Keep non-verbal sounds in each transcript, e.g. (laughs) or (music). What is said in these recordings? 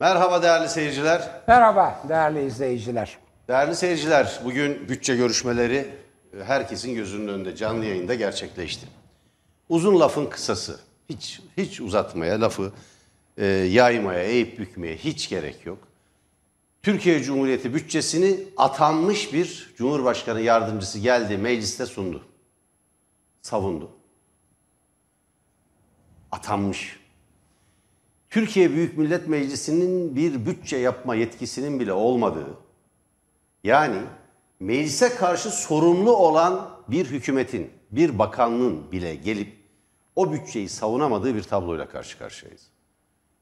Merhaba değerli seyirciler. Merhaba değerli izleyiciler. Değerli seyirciler, bugün bütçe görüşmeleri e, herkesin gözünün önünde canlı yayında gerçekleşti. Uzun lafın kısası. Hiç hiç uzatmaya, lafı e, yaymaya, eğip bükmeye hiç gerek yok. Türkiye Cumhuriyeti bütçesini atanmış bir Cumhurbaşkanı yardımcısı geldi, mecliste sundu. Savundu. Atanmış. Türkiye Büyük Millet Meclisi'nin bir bütçe yapma yetkisinin bile olmadığı, yani meclise karşı sorumlu olan bir hükümetin, bir bakanlığın bile gelip o bütçeyi savunamadığı bir tabloyla karşı karşıyayız.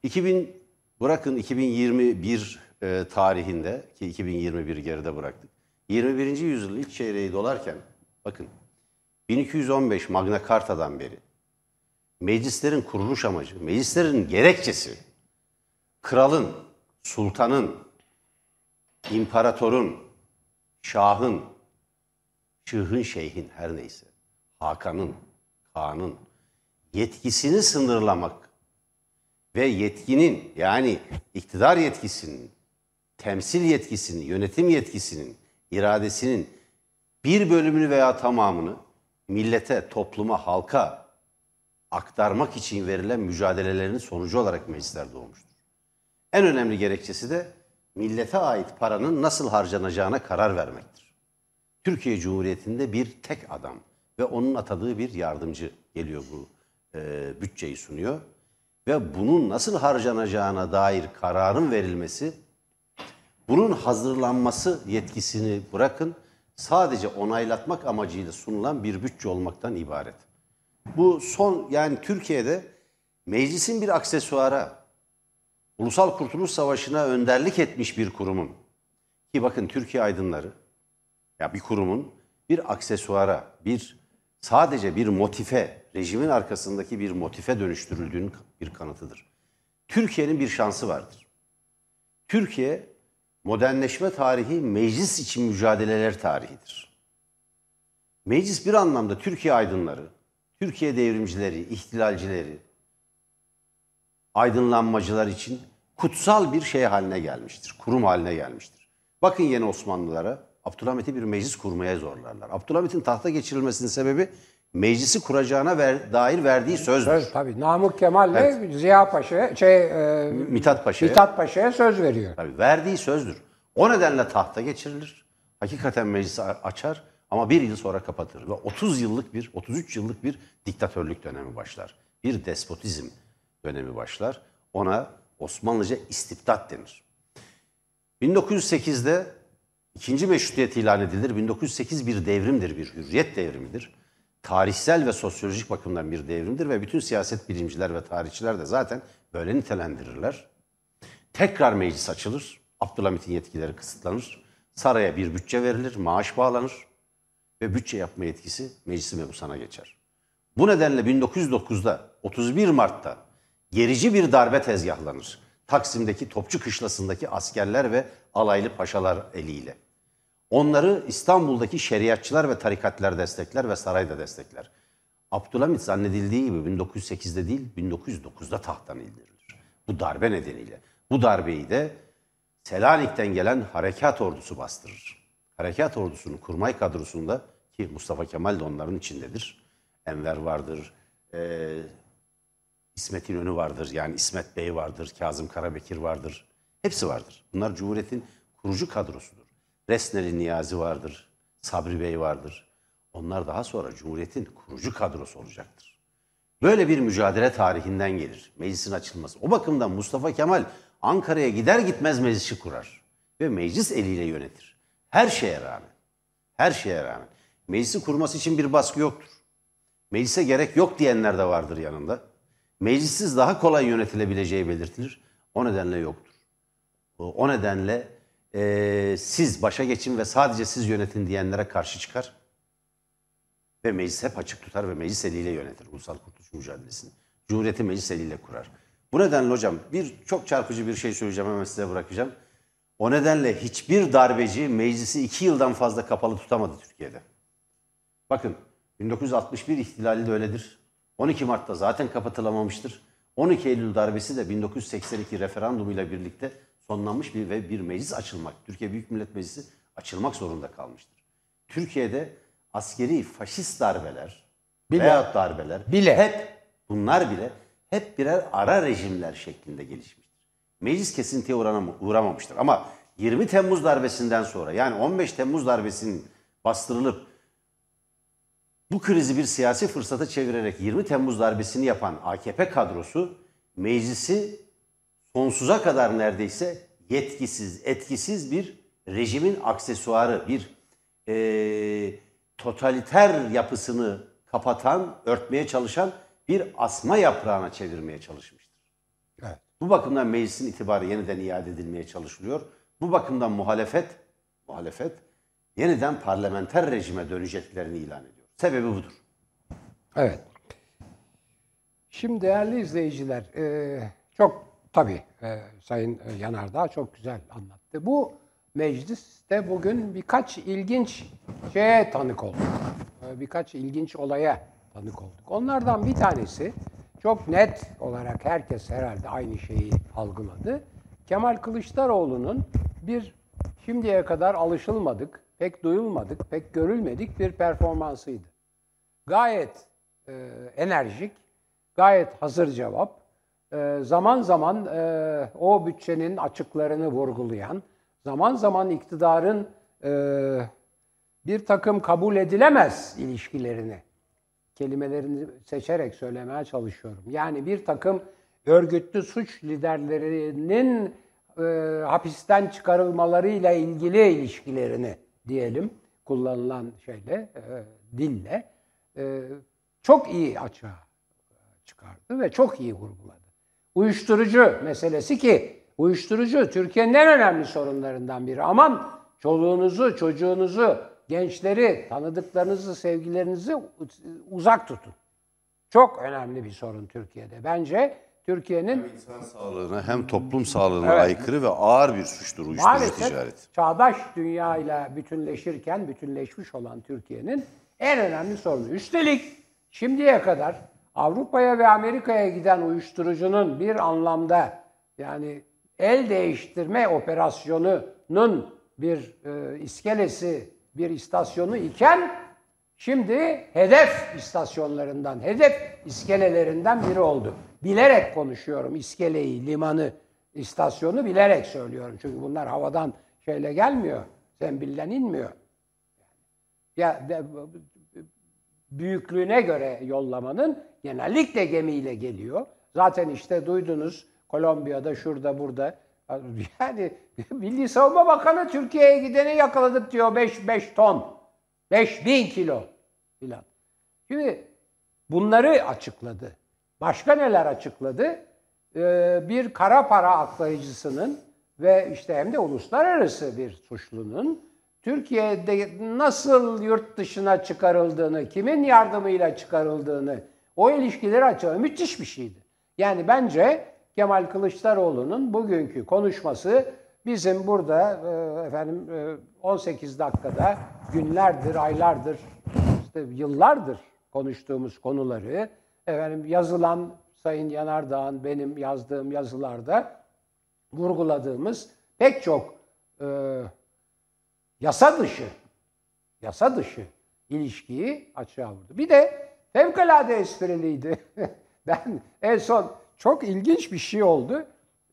2000 bırakın 2021 e, tarihinde ki 2021 geride bıraktık. 21. yüzyıl ilk çeyreği dolarken bakın 1215 Magna Carta'dan beri meclislerin kuruluş amacı, meclislerin gerekçesi kralın, sultanın, imparatorun, şahın, şıhın şeyhin her neyse, Hakan'ın, Kaan'ın yetkisini sınırlamak ve yetkinin yani iktidar yetkisinin, temsil yetkisinin, yönetim yetkisinin, iradesinin bir bölümünü veya tamamını millete, topluma, halka aktarmak için verilen mücadelelerin sonucu olarak meclisler doğmuştur. En önemli gerekçesi de millete ait paranın nasıl harcanacağına karar vermektir. Türkiye Cumhuriyeti'nde bir tek adam ve onun atadığı bir yardımcı geliyor bu e, bütçeyi sunuyor. Ve bunun nasıl harcanacağına dair kararın verilmesi, bunun hazırlanması yetkisini bırakın, sadece onaylatmak amacıyla sunulan bir bütçe olmaktan ibaret. Bu son yani Türkiye'de meclisin bir aksesuara, Ulusal Kurtuluş Savaşı'na önderlik etmiş bir kurumun ki bakın Türkiye aydınları ya bir kurumun bir aksesuara, bir sadece bir motife, rejimin arkasındaki bir motife dönüştürüldüğünün bir kanıtıdır. Türkiye'nin bir şansı vardır. Türkiye modernleşme tarihi meclis için mücadeleler tarihidir. Meclis bir anlamda Türkiye aydınları, Türkiye devrimcileri, ihtilalcileri, aydınlanmacılar için kutsal bir şey haline gelmiştir. Kurum haline gelmiştir. Bakın yeni Osmanlılara Abdülhamit'i bir meclis kurmaya zorlarlar. Abdülhamit'in tahta geçirilmesinin sebebi meclisi kuracağına ver, dair verdiği sözdür. Söz tabii Namık Kemal evet. Ziya Paşa şey e, Mithat Paşa'ya. Mithat Paşa'ya söz veriyor. Tabii verdiği sözdür. O nedenle tahta geçirilir. Hakikaten meclisi açar ama bir yıl sonra kapatır ve 30 yıllık bir, 33 yıllık bir diktatörlük dönemi başlar. Bir despotizm dönemi başlar. Ona Osmanlıca istibdat denir. 1908'de ikinci meşrutiyet ilan edilir. 1908 bir devrimdir, bir hürriyet devrimidir. Tarihsel ve sosyolojik bakımdan bir devrimdir ve bütün siyaset bilimciler ve tarihçiler de zaten böyle nitelendirirler. Tekrar meclis açılır. Abdülhamit'in yetkileri kısıtlanır. Saraya bir bütçe verilir, maaş bağlanır ve bütçe yapma yetkisi meclisi mebusana geçer. Bu nedenle 1909'da 31 Mart'ta gerici bir darbe tezgahlanır. Taksim'deki Topçu Kışlası'ndaki askerler ve alaylı paşalar eliyle. Onları İstanbul'daki şeriatçılar ve tarikatlar destekler ve saray da destekler. Abdülhamit zannedildiği gibi 1908'de değil 1909'da tahttan indirilir. Bu darbe nedeniyle. Bu darbeyi de Selanik'ten gelen harekat ordusu bastırır. Harekat ordusunun kurmay kadrosunda ki Mustafa Kemal de onların içindedir. Enver vardır, e, İsmet İnönü vardır, yani İsmet Bey vardır, Kazım Karabekir vardır. Hepsi vardır. Bunlar Cumhuriyet'in kurucu kadrosudur. Resneli Niyazi vardır, Sabri Bey vardır. Onlar daha sonra Cumhuriyet'in kurucu kadrosu olacaktır. Böyle bir mücadele tarihinden gelir meclisin açılması. O bakımdan Mustafa Kemal Ankara'ya gider gitmez meclisi kurar ve meclis eliyle yönetir. Her şeye rağmen. Her şeye rağmen. Meclisi kurması için bir baskı yoktur. Meclise gerek yok diyenler de vardır yanında. Meclissiz daha kolay yönetilebileceği belirtilir. O nedenle yoktur. O nedenle e, siz başa geçin ve sadece siz yönetin diyenlere karşı çıkar. Ve meclis hep açık tutar ve meclis eliyle yönetir ulusal kurtuluş mücadelesini. Cumhuriyeti meclis eliyle kurar. Bu nedenle hocam bir çok çarpıcı bir şey söyleyeceğim hemen size bırakacağım. O nedenle hiçbir darbeci meclisi iki yıldan fazla kapalı tutamadı Türkiye'de. Bakın 1961 ihtilali de öyledir. 12 Mart'ta zaten kapatılamamıştır. 12 Eylül darbesi de 1982 referandumuyla birlikte sonlanmış bir ve bir meclis açılmak, Türkiye Büyük Millet Meclisi açılmak zorunda kalmıştır. Türkiye'de askeri faşist darbeler Bile. veyahut darbeler Bile. hep bunlar bile hep birer ara rejimler şeklinde gelişmiştir. Meclis kesintiye uğramamıştır. Ama 20 Temmuz darbesinden sonra yani 15 Temmuz darbesinin bastırılıp bu krizi bir siyasi fırsata çevirerek 20 Temmuz darbesini yapan AKP kadrosu meclisi sonsuza kadar neredeyse yetkisiz, etkisiz bir rejimin aksesuarı, bir eee, totaliter yapısını kapatan, örtmeye çalışan bir asma yaprağına çevirmeye çalışmıştır. Evet. Bu bakımdan meclisin itibarı yeniden iade edilmeye çalışılıyor. Bu bakımdan muhalefet, muhalefet yeniden parlamenter rejime döneceklerini ilan ediyor. Sebebi budur. Evet. Şimdi değerli izleyiciler, e, çok tabii e, Sayın Yanardağ çok güzel anlattı. Bu mecliste bugün birkaç ilginç şeye tanık olduk. E, Birkaç ilginç olaya tanık olduk. Onlardan bir tanesi çok net olarak herkes herhalde aynı şeyi algıladı. Kemal Kılıçdaroğlu'nun bir şimdiye kadar alışılmadık, pek duyulmadık, pek görülmedik bir performansıydı gayet e, enerjik, gayet hazır cevap. E, zaman zaman e, o bütçenin açıklarını vurgulayan, zaman zaman iktidarın e, bir takım kabul edilemez ilişkilerini kelimelerini seçerek söylemeye çalışıyorum. Yani bir takım örgütlü suç liderlerinin e, hapisten çıkarılmalarıyla ilgili ilişkilerini diyelim kullanılan şeyle, e, dille e, çok iyi açığa çıkardı ve çok iyi vurguladı. Uyuşturucu meselesi ki uyuşturucu Türkiye'nin en önemli sorunlarından biri. Aman çoluğunuzu, çocuğunuzu, gençleri, tanıdıklarınızı, sevgilerinizi uzak tutun. Çok önemli bir sorun Türkiye'de. Bence Türkiye'nin İnsan sağlığına hem toplum sağlığına Evet. aykırı ve ağır bir suçtur uyuşturucu maalesef ticareti. çağdaş dünyayla bütünleşirken bütünleşmiş olan Türkiye'nin en önemli sorunu. Üstelik şimdiye kadar Avrupa'ya ve Amerika'ya giden uyuşturucunun bir anlamda yani el değiştirme operasyonunun bir e, iskelesi, bir istasyonu iken şimdi hedef istasyonlarından, hedef iskelelerinden biri oldu. Bilerek konuşuyorum iskeleyi, limanı, istasyonu bilerek söylüyorum. Çünkü bunlar havadan şeyle gelmiyor, zembilden inmiyor. Ya de- büyüklüğüne göre yollamanın genellikle gemiyle geliyor. Zaten işte duydunuz Kolombiya'da şurada burada (laughs) yani Milli Savunma Bakanı Türkiye'ye gideni yakaladık diyor 5 5 ton. 5000 kilo filan. Şimdi bunları açıkladı. Başka neler açıkladı? Ee, bir kara para aklayıcısının ve işte hem de uluslararası bir suçlunun Türkiye'de nasıl yurt dışına çıkarıldığını, kimin yardımıyla çıkarıldığını, o ilişkileri açıkladı. Müthiş bir şeydi. Yani bence Kemal Kılıçdaroğlu'nun bugünkü konuşması bizim burada e, efendim e, 18 dakikada günlerdir, aylardır, işte yıllardır konuştuğumuz konuları efendim yazılan Sayın Yanardağ'ın benim yazdığım yazılarda vurguladığımız pek çok e, yasa dışı yasa dışı ilişkiyi açığa vurdu. Bir de fevkalade espriliydi. (laughs) ben en son çok ilginç bir şey oldu.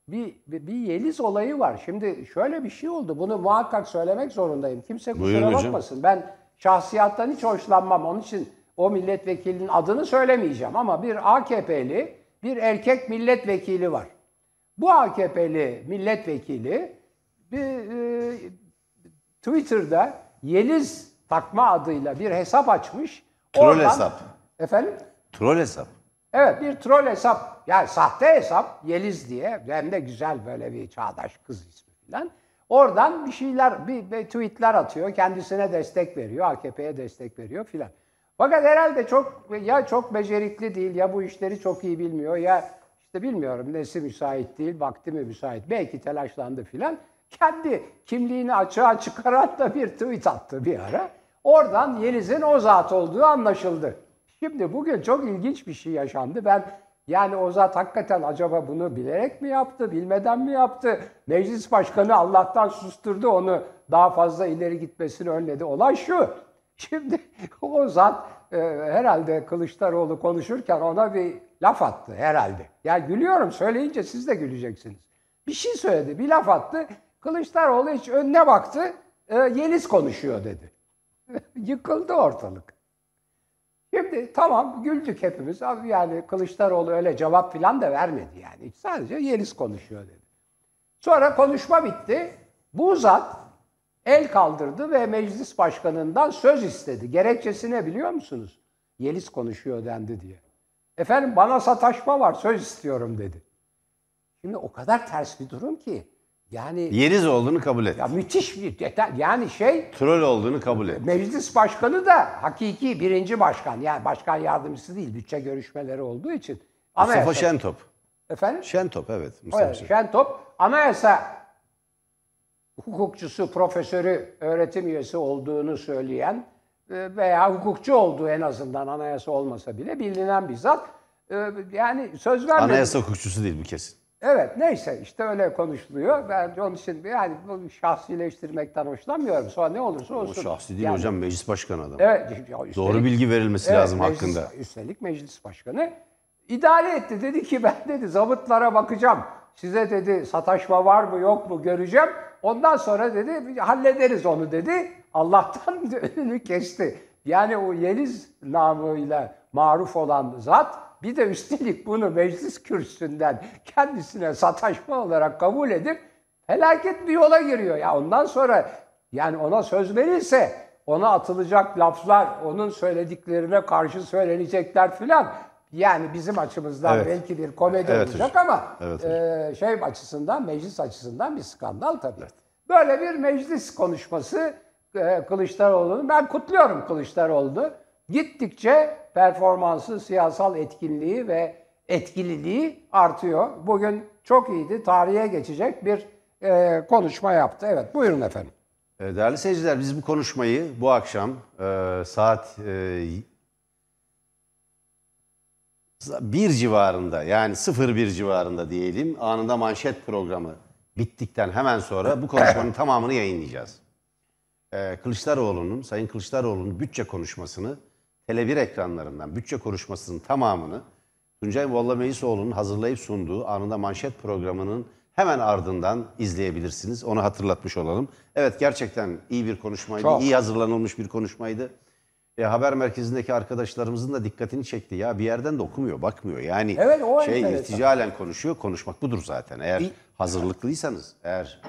Bir, bir, bir Yeliz olayı var. Şimdi şöyle bir şey oldu. Bunu muhakkak söylemek zorundayım. Kimse kusura Buyurun hocam. bakmasın. Ben şahsiyattan hiç hoşlanmam. Onun için o milletvekilinin adını söylemeyeceğim. Ama bir AKP'li bir erkek milletvekili var. Bu AKP'li milletvekili bir, e, Twitter'da Yeliz takma adıyla bir hesap açmış. Troll hesap. Efendim? Troll hesap. Evet bir troll hesap. Yani sahte hesap Yeliz diye. Hem de güzel böyle bir çağdaş kız ismi falan. Oradan bir şeyler, bir, bir tweetler atıyor. Kendisine destek veriyor. AKP'ye destek veriyor filan. Fakat herhalde çok ya çok becerikli değil ya bu işleri çok iyi bilmiyor ya işte bilmiyorum nesi müsait değil, vakti mi müsait. Belki telaşlandı filan. Kendi kimliğini açığa çıkaran da bir tweet attı bir ara. Oradan Yeliz'in o zat olduğu anlaşıldı. Şimdi bugün çok ilginç bir şey yaşandı. Ben Yani o zat hakikaten acaba bunu bilerek mi yaptı, bilmeden mi yaptı? Meclis başkanı Allah'tan susturdu onu daha fazla ileri gitmesini önledi. Olay şu. (laughs) Şimdi o zat e, herhalde Kılıçdaroğlu konuşurken ona bir laf attı herhalde. Ya gülüyorum söyleyince siz de güleceksiniz. Bir şey söyledi, bir laf attı. Kılıçdaroğlu hiç önüne baktı. E, Yeliz konuşuyor dedi. (laughs) Yıkıldı ortalık. Şimdi tamam güldük hepimiz. Abi yani Kılıçdaroğlu öyle cevap falan da vermedi yani. Sadece Yeliz konuşuyor dedi. Sonra konuşma bitti. Bu zat el kaldırdı ve meclis başkanından söz istedi. Gerekçesi ne biliyor musunuz? Yeliz konuşuyor dendi diye. Efendim bana sataşma var söz istiyorum dedi. Şimdi o kadar ters bir durum ki. Yani Yeriz olduğunu kabul et. ya müthiş bir detay. Yani şey Troll olduğunu kabul et. Meclis başkanı da hakiki birinci başkan. Yani başkan yardımcısı değil. Bütçe görüşmeleri olduğu için. Mustafa Anayasa- Şentop. Efendim? Şentop evet. Mustafa Evet, Şentop. Şentop anayasa hukukçusu, profesörü, öğretim üyesi olduğunu söyleyen e, veya hukukçu olduğu en azından anayasa olmasa bile bilinen bir zat. E, Yani söz vermedi. Anayasa hukukçusu değil bu kesin. Evet neyse işte öyle konuşuluyor. Ben onun için yani bu şahsileştirmekten hoşlanmıyorum. Sonra ne olursa O olsun. şahsi değil Yani- hocam meclis başkanı adam. Evet. üstelik- Doğru bilgi verilmesi Evet, lazım meclis- hakkında. Üstelik meclis başkanı idare etti. Dedi ki ben dedi zabıtlara bakacağım. Size dedi sataşma var mı yok mu göreceğim. Ondan sonra dedi hallederiz onu dedi. Allah'tan (laughs) önünü kesti. Yani o Yeliz namıyla maruf olan zat bir de üstelik bunu meclis kürsüsünden kendisine sataşma olarak kabul edip felaket bir yola giriyor. Ya ondan sonra yani ona söz verilse ona atılacak laflar, onun söylediklerine karşı söylenecekler filan. Yani bizim açımızdan Evet. belki bir komedi Evet olacak hocam. ama Evet e, şey açısından, meclis açısından bir skandal tabii. Böyle bir meclis konuşması e, Kılıçdaroğlu'nun. Ben kutluyorum Kılıçdaroğlu'nu. Gittikçe performansı, siyasal etkinliği ve etkililiği artıyor. Bugün çok iyiydi. Tarihe geçecek bir e, konuşma yaptı. Evet buyurun efendim. Ee, Değerli seyirciler biz bu konuşmayı bu akşam e, saat e, bir civarında yani 01 civarında diyelim anında manşet programı bittikten hemen sonra bu konuşmanın tamamını yayınlayacağız. Ee, Kılıçdaroğlu'nun, Sayın Kılıçdaroğlu'nun bütçe konuşmasını Tele1 ekranlarından bütçe konuşmasının tamamını Tuncay Valla Meisoğlu'nun hazırlayıp sunduğu anında manşet programının hemen ardından izleyebilirsiniz. Onu hatırlatmış olalım. Evet gerçekten iyi bir konuşmaydı. Çok. iyi hazırlanılmış bir konuşmaydı. E, haber merkezindeki arkadaşlarımızın da dikkatini çekti. Ya bir yerden de okumuyor, bakmıyor. Yani Evet, o şey enteresan. irticalen konuşuyor. Konuşmak budur zaten. Eğer hazırlıklıysanız, eğer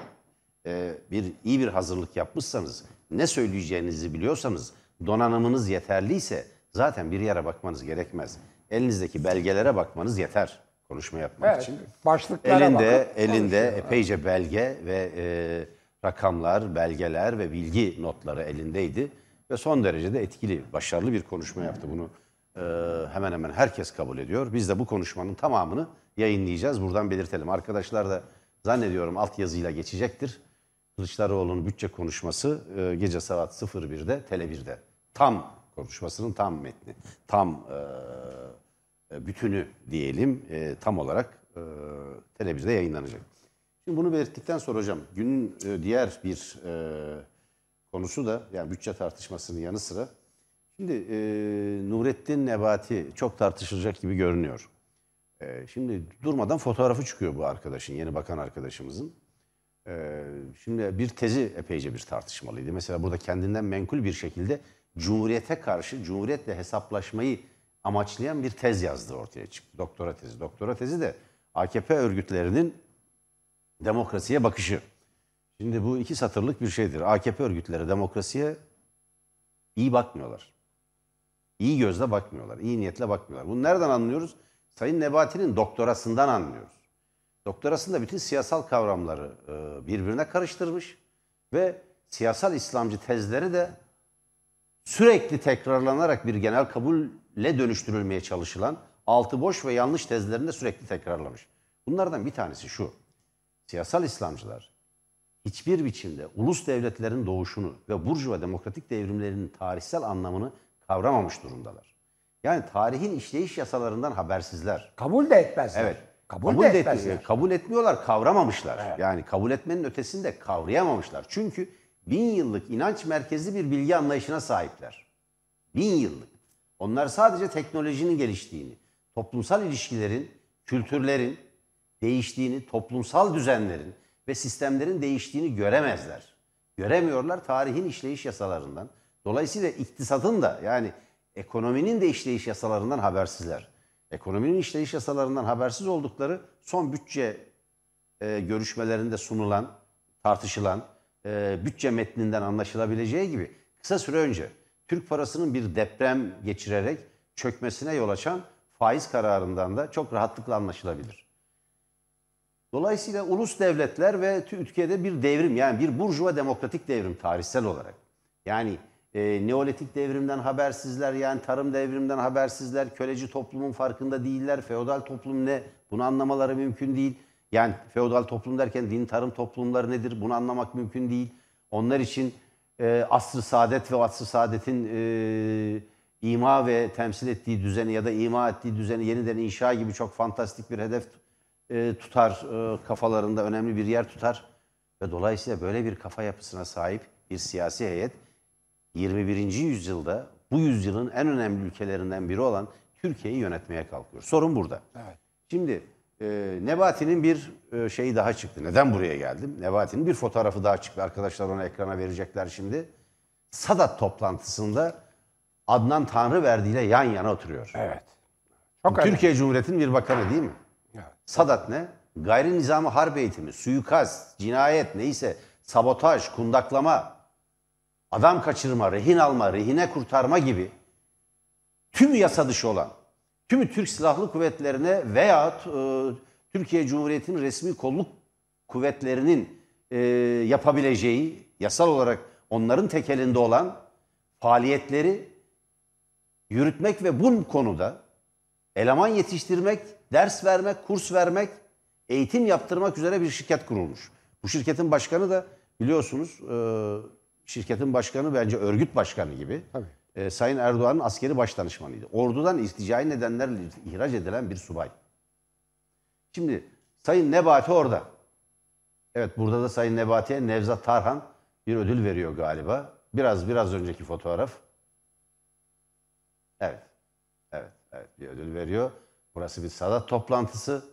e, bir iyi bir hazırlık yapmışsanız, ne söyleyeceğinizi biliyorsanız, donanımınız yeterliyse zaten bir yere bakmanız gerekmez. Elinizdeki belgelere bakmanız yeter konuşma yapmak Evet, için. başlıklara Elinde bakıp elinde epeyce belge ve e, rakamlar, belgeler ve bilgi notları elindeydi ve son derece de etkili, başarılı bir konuşma yaptı. Bunu e, hemen hemen herkes kabul ediyor. Biz de bu konuşmanın tamamını yayınlayacağız. Buradan belirtelim. Arkadaşlar da zannediyorum altyazıyla geçecektir. Kılıçdaroğlu'nun bütçe konuşması e, gece saat 01'de Tele1'de. Tam konuşmasının tam metni, tam e, bütünü diyelim e, tam olarak e, Tele1'de yayınlanacak. Şimdi bunu belirttikten sonra hocam günün e, diğer bir e, konusu da yani bütçe tartışmasının yanı sıra şimdi e, Nurettin Nebati çok tartışılacak gibi görünüyor. E, şimdi durmadan fotoğrafı çıkıyor bu arkadaşın, yeni bakan arkadaşımızın. Ee, şimdi bir tezi epeyce bir tartışmalıydı. Mesela burada kendinden menkul bir şekilde Cumhuriyete karşı, Cumhuriyetle hesaplaşmayı amaçlayan bir tez yazdı ortaya çıktı. Doktora tezi. Doktora tezi de AKP örgütlerinin demokrasiye bakışı. Şimdi bu iki satırlık bir şeydir. AKP örgütleri demokrasiye iyi bakmıyorlar. İyi gözle bakmıyorlar, iyi niyetle bakmıyorlar. Bunu nereden anlıyoruz? Sayın Nebati'nin doktorasından anlıyoruz. Doktorasında bütün siyasal kavramları e, birbirine karıştırmış ve siyasal İslamcı tezleri de sürekli tekrarlanarak bir genel kabulle dönüştürülmeye çalışılan altı boş ve yanlış tezlerini de sürekli tekrarlamış. Bunlardan bir tanesi şu. Siyasal İslamcılar hiçbir biçimde ulus devletlerin doğuşunu ve burjuva demokratik devrimlerinin tarihsel anlamını kavramamış durumdalar. Yani tarihin işleyiş yasalarından habersizler. Kabul de etmezler. Evet. Kabul, de et- etmezler. kabul etmiyorlar, kavramamışlar. Yani kabul etmenin ötesinde kavrayamamışlar. Çünkü bin yıllık inanç merkezli bir bilgi anlayışına sahipler. Bin yıllık. Onlar sadece teknolojinin geliştiğini, toplumsal ilişkilerin, kültürlerin değiştiğini, toplumsal düzenlerin ve sistemlerin değiştiğini göremezler. Göremiyorlar tarihin işleyiş yasalarından. Dolayısıyla iktisatın da yani ekonominin de işleyiş yasalarından habersizler. Ekonominin işleyiş yasalarından habersiz oldukları son bütçe e, görüşmelerinde sunulan, tartışılan e, bütçe metninden anlaşılabileceği gibi kısa süre önce Türk parasının bir deprem geçirerek çökmesine yol açan faiz kararından da çok rahatlıkla anlaşılabilir. Dolayısıyla ulus devletler ve Türkiye'de bir devrim yani bir burjuva demokratik devrim tarihsel olarak. Yani e, Neolitik devrimden habersizler yani tarım devriminden habersizler, köleci toplumun farkında değiller, feodal toplum ne bunu anlamaları mümkün değil. Yani feodal toplum derken din tarım toplumları nedir bunu anlamak mümkün değil. Onlar için e, asr-ı saadet ve asr-ı saadetin e, ima ve temsil ettiği düzeni ya da ima ettiği düzeni yeniden inşa gibi çok fantastik bir hedef e, tutar, e, kafalarında önemli bir yer tutar. Ve dolayısıyla böyle bir kafa yapısına sahip bir siyasi heyet 21. yüzyılda bu yüzyılın en önemli ülkelerinden biri olan Türkiye'yi yönetmeye kalkıyor. Sorun burada. Evet. Şimdi e, Nebati'nin bir e, şeyi daha çıktı. Neden buraya geldim? Nebati'nin bir fotoğrafı daha çıktı. Arkadaşlar onu ekrana verecekler şimdi. Sadat toplantısında Adnan Tanrıverdi ile yan yana oturuyor. Evet. Çok önemli. Türkiye Cumhuriyeti'nin bir bakanı değil mi? Evet. Sadat ne? Gayri nizami harp eğitimi, suikast, cinayet neyse, sabotaj, kundaklama, adam kaçırma, rehin alma, rehine kurtarma gibi tüm yasa dışı olan, tüm Türk Silahlı Kuvvetlerine veya Türkiye Cumhuriyeti'nin resmi kolluk kuvvetlerinin e, yapabileceği, yasal olarak onların tekelinde olan faaliyetleri yürütmek ve bu konuda eleman yetiştirmek, ders vermek, kurs vermek, eğitim yaptırmak üzere bir şirket kurulmuş. Bu şirketin başkanı da biliyorsunuz e, şirketin başkanı bence örgüt başkanı gibi. Tabii. E, Sayın Erdoğan'ın askeri başdanışmanıydı. Ordudan irticai nedenlerle ihraç edilen bir subay. Şimdi Sayın Nebati orada. Evet burada da Sayın Nebati'ye Nevzat Tarhan bir ödül veriyor galiba. Biraz biraz önceki fotoğraf. Evet. Evet, evet bir ödül veriyor. Burası bir Sadat toplantısı.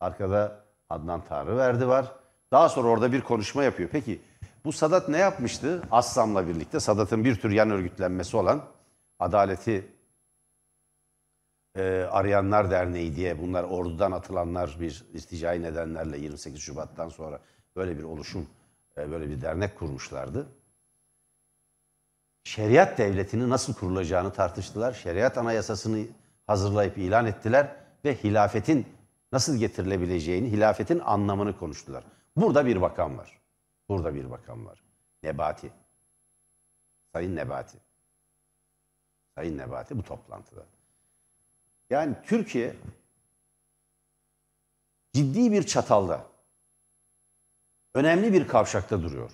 Arkada Adnan Tanrıverdi var. Daha sonra orada bir konuşma yapıyor. Peki bu Sadat ne yapmıştı? Assam'la birlikte Sadat'ın bir tür yan örgütlenmesi olan Adaleti e, Arayanlar Derneği diye bunlar ordudan atılanlar bir isticai nedenlerle 28 Şubat'tan sonra böyle bir oluşum, e, böyle bir dernek kurmuşlardı şeriat devletini nasıl kurulacağını tartıştılar. Şeriat anayasasını hazırlayıp ilan ettiler ve hilafetin nasıl getirilebileceğini, hilafetin anlamını konuştular. Burada bir bakan var. Burada bir bakan var. Nebati. Sayın Nebati. Sayın Nebati bu toplantıda. Yani Türkiye ciddi bir çatalda, önemli bir kavşakta duruyor